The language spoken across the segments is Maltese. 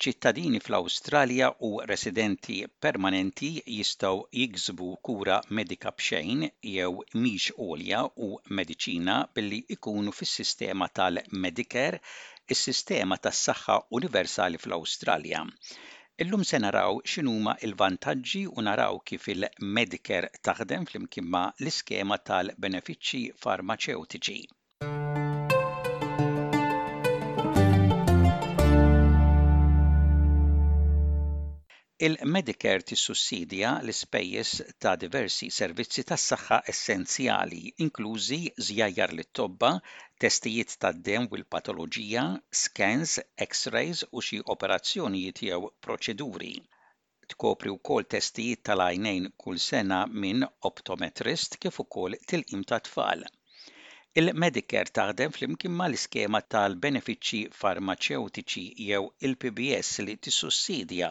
Ċittadini fl-Awstralja u residenti permanenti jistgħu jiksbu kura medika b'xejn jew mhix għolja u mediċina billi jkunu fis-sistema tal-Medicare, is-sistema tas-saħħa universali fl-Awstralja. Illum se naraw x'inhuma l-vantaġġi u naraw kif il-Medicare taħdem flimkien ma' l-iskema tal-benefiċċji farmaċewtiċi. Il-Medicare tissussidja l-ispejjeż ta' diversi servizzi tas-saħħa essenzjali, inklużi żjajjar lit-tobba, testijiet tad-demm u l-patoloġija, skans, X-rays u xi operazzjonijiet jew proċeduri. Tkopri wkoll testijiet tal-għajnejn kull sena minn optometrist kif ukoll tilqim tat-tfal. Il-Medicare taħdem flimkien mal-iskema tal-benefiċċji farmaċewtiċi jew il-PBS li tissussidja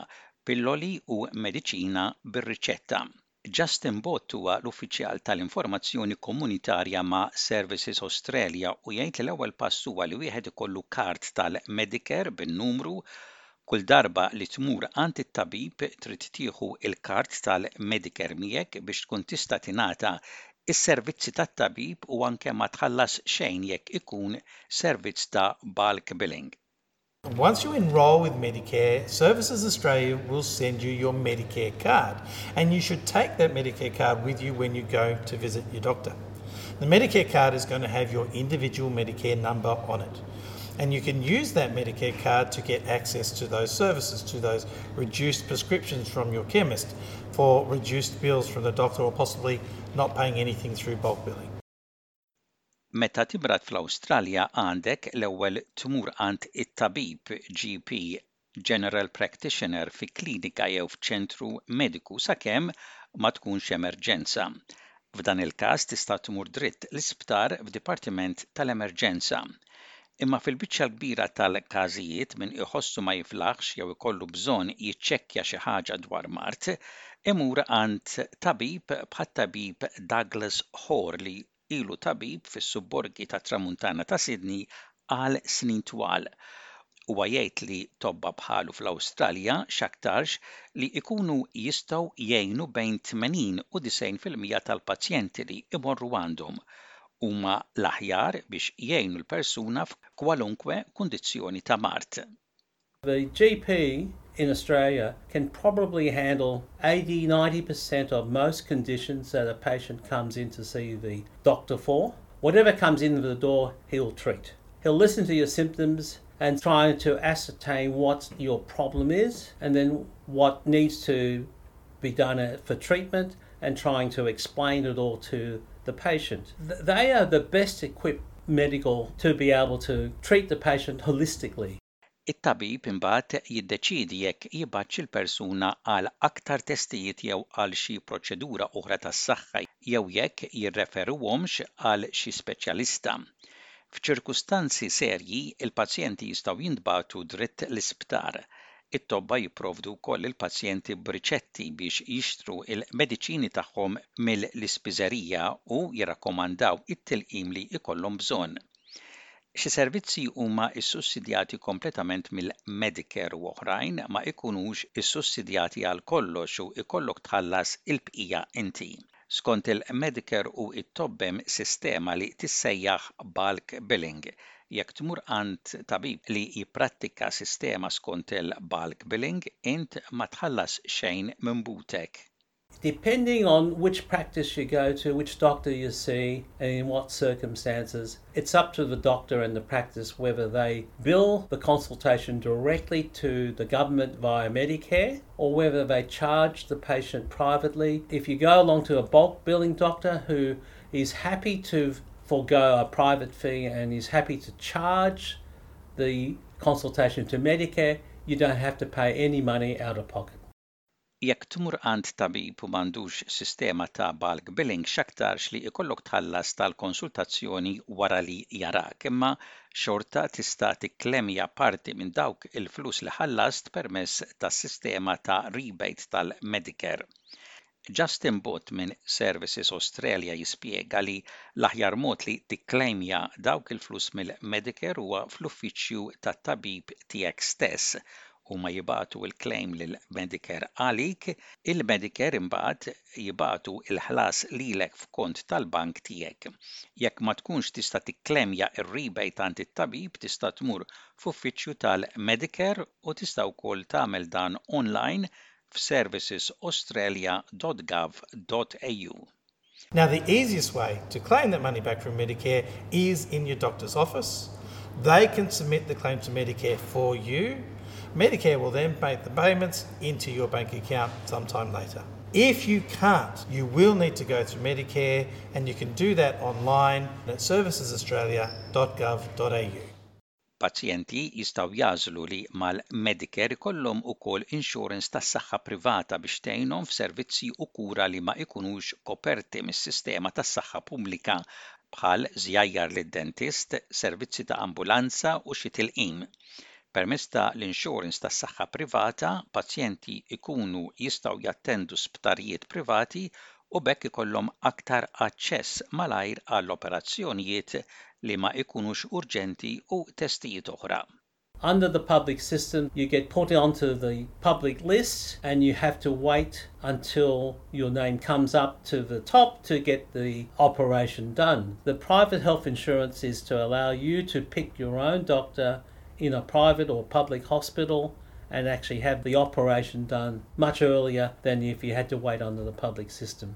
pilloli u mediċina bir-riċetta. Justin Bott huwa l-Uffiċjal tal-Informazzjoni Komunitarja ma' Services Australia u jgħid li l-ewwel pass huwa li wieħed ikollu kard tal-Medicare bin-numru. Kull darba li tmur għand it-tabib trid tieħu l-kard tal-Medicare miegħek biex tkun tista' tingħata s-servizzi tat-tabib u anke ma tħallas xejn jekk ikun servizz ta' bulk billing. Once you enrol with Medicare, Services Australia will send you your Medicare card, and you should take that Medicare card with you when you go to visit your doctor. The Medicare card is going to have your individual Medicare number on it, and you can use that Medicare card to get access to those services, to those reduced prescriptions from your chemist, for reduced bills from the doctor, or possibly not paying anything through bulk billing. Meta timrad fl-Awstralja għandek l-ewwel tmur għand it-tabib, GP, General Practitioner, fi klinika jew f'ċentru mediku sakemm ma tkunx emerġenza. F'dan il-każ tista' tmur dritt l-isptar f'dipartiment tal-emerġenza. Imma fil-biċċa l-kbira tal-każijiet min iħossu ma jiflaħx jew ikollu bżonn jiċċekkja xi ħaġa dwar mard, imur għand tabib bħat-tabib Douglas Hore li ilu tabib fis-subborgi tat-Tramuntana ta' Sydney għal snin twal. Huwa jgħid li tobba bħalu fl-Awstralja x'aktarx li jkunu jistgħu jgħinu bejn 80 u 90 fil-mija tal-pazjenti li imorru għandhom huma l-aħjar biex jgħinu l-persuna f'kwalunkwe kondizzjoni ta' mart. The GP in Australia can probably handle 80 90% of most conditions that a patient comes in to see the doctor for. Whatever comes in the door, he'll treat. He'll listen to your symptoms and try to ascertain what your problem is and then what needs to be done for treatment and trying to explain it all to the patient. They are the best equipped medical to be able to treat the patient holistically. It-tabib imbagħad jiddeċiedi jekk jibgħatx il-persuna għal aktar testijiet jew għal xi proċedura oħra tas-saħħa jew jekk jirreferuhomx għal xi speċjalista. F'ċirkustanzi serji, il-pazjenti jistgħu jintbagħtu dritt l-isptar. It-tobba jipprovdu wkoll lill-pazjenti b'riċetti biex jixtru l-mediċini tagħhom mill-ispiżerija u jirrakkomandaw it-tilqim li jkollhom bżonn. Xi servizzi huma ssussidjati kompletament mill-Medicare u oħrajn ma jkunux issussidjati għal kollox u jkollok tħallas il-bqija inti. Skont il-Medicare u t-tobb hemm sistema li tissejjaħ bulk billing. Jekk tmur għand tabib li jipprattika sistema skont il-bulk billing, int ma tħallas xejn minn butek. Depending on which practice you go to, which doctor you see and in what circumstances, it's up to the doctor and the practice whether they bill the consultation directly to the government via Medicare or whether they charge the patient privately. If you go along to a bulk billing doctor who is happy to forego a private fee and is happy to charge the consultation to Medicare, you don't have to pay any money out of pocket. Jekk tmur għand tabib u m'għandux sistema ta' bulk billing x'aktarx li jkollok tħallas tal-konsultazzjoni wara li jarak, imma xorta tista' tikklemja parti minn dawk il-flus li ħallast permezz tas-sistema ta' rebate tal-Medicare. Justin Butt minn Services Australia jispjega li l-aħjar mod li tikklemja dawk il-flus mill-Medicare huwa fl-uffiċċju tat-tabib tiegħek stess Huma jibagħtu l-klejm lil Medicare għalik, il-Medicare imbagħad jibagħtu l-ħlas lilek f'kont tal-bank tiegħek. Jekk ma tkunx tista' tikklemja r-rebate għand it-tabib tista' tmur f'uffiċċju tal-Medicare u tista' wkoll tagħmel dan online f'servicesaustralia.gov.au. Now, the easiest way to claim that money back from Medicare is in your doctor's office. They can submit the claim to Medicare for you Medicare will then make the payments into your bank account sometime later. If you can't, you will need to go through Medicare and you can do that online at servicesaustralia.gov.au. Pazjenti jistgħu jagħżlu li mal-Medicare ikollhom ukoll insurance tas-saħħa privata biex tgħinhom f'servizzi u kura li ma ikunux koperti mis-sistema tas-saħħa pubblika bħal żjajjar lid-dentist, servizzi ta' ambulanza u xi tilqim. Permezz ta' l-insurance tas-saħħa privata, pazjenti jkunu jistgħu jattendu sptarijiet privati u b'hekk ikollhom aktar aċċess malajr għal operazzjonijiet li ma jkunux urġenti u testijiet oħra. Under the public system, you get put onto the public list and you have to wait until your name comes up to the top to get the operation done. The private health insurance is to allow you to pick your own doctor in a private or public hospital and actually have the operation done much earlier than if you had to wait under the public system.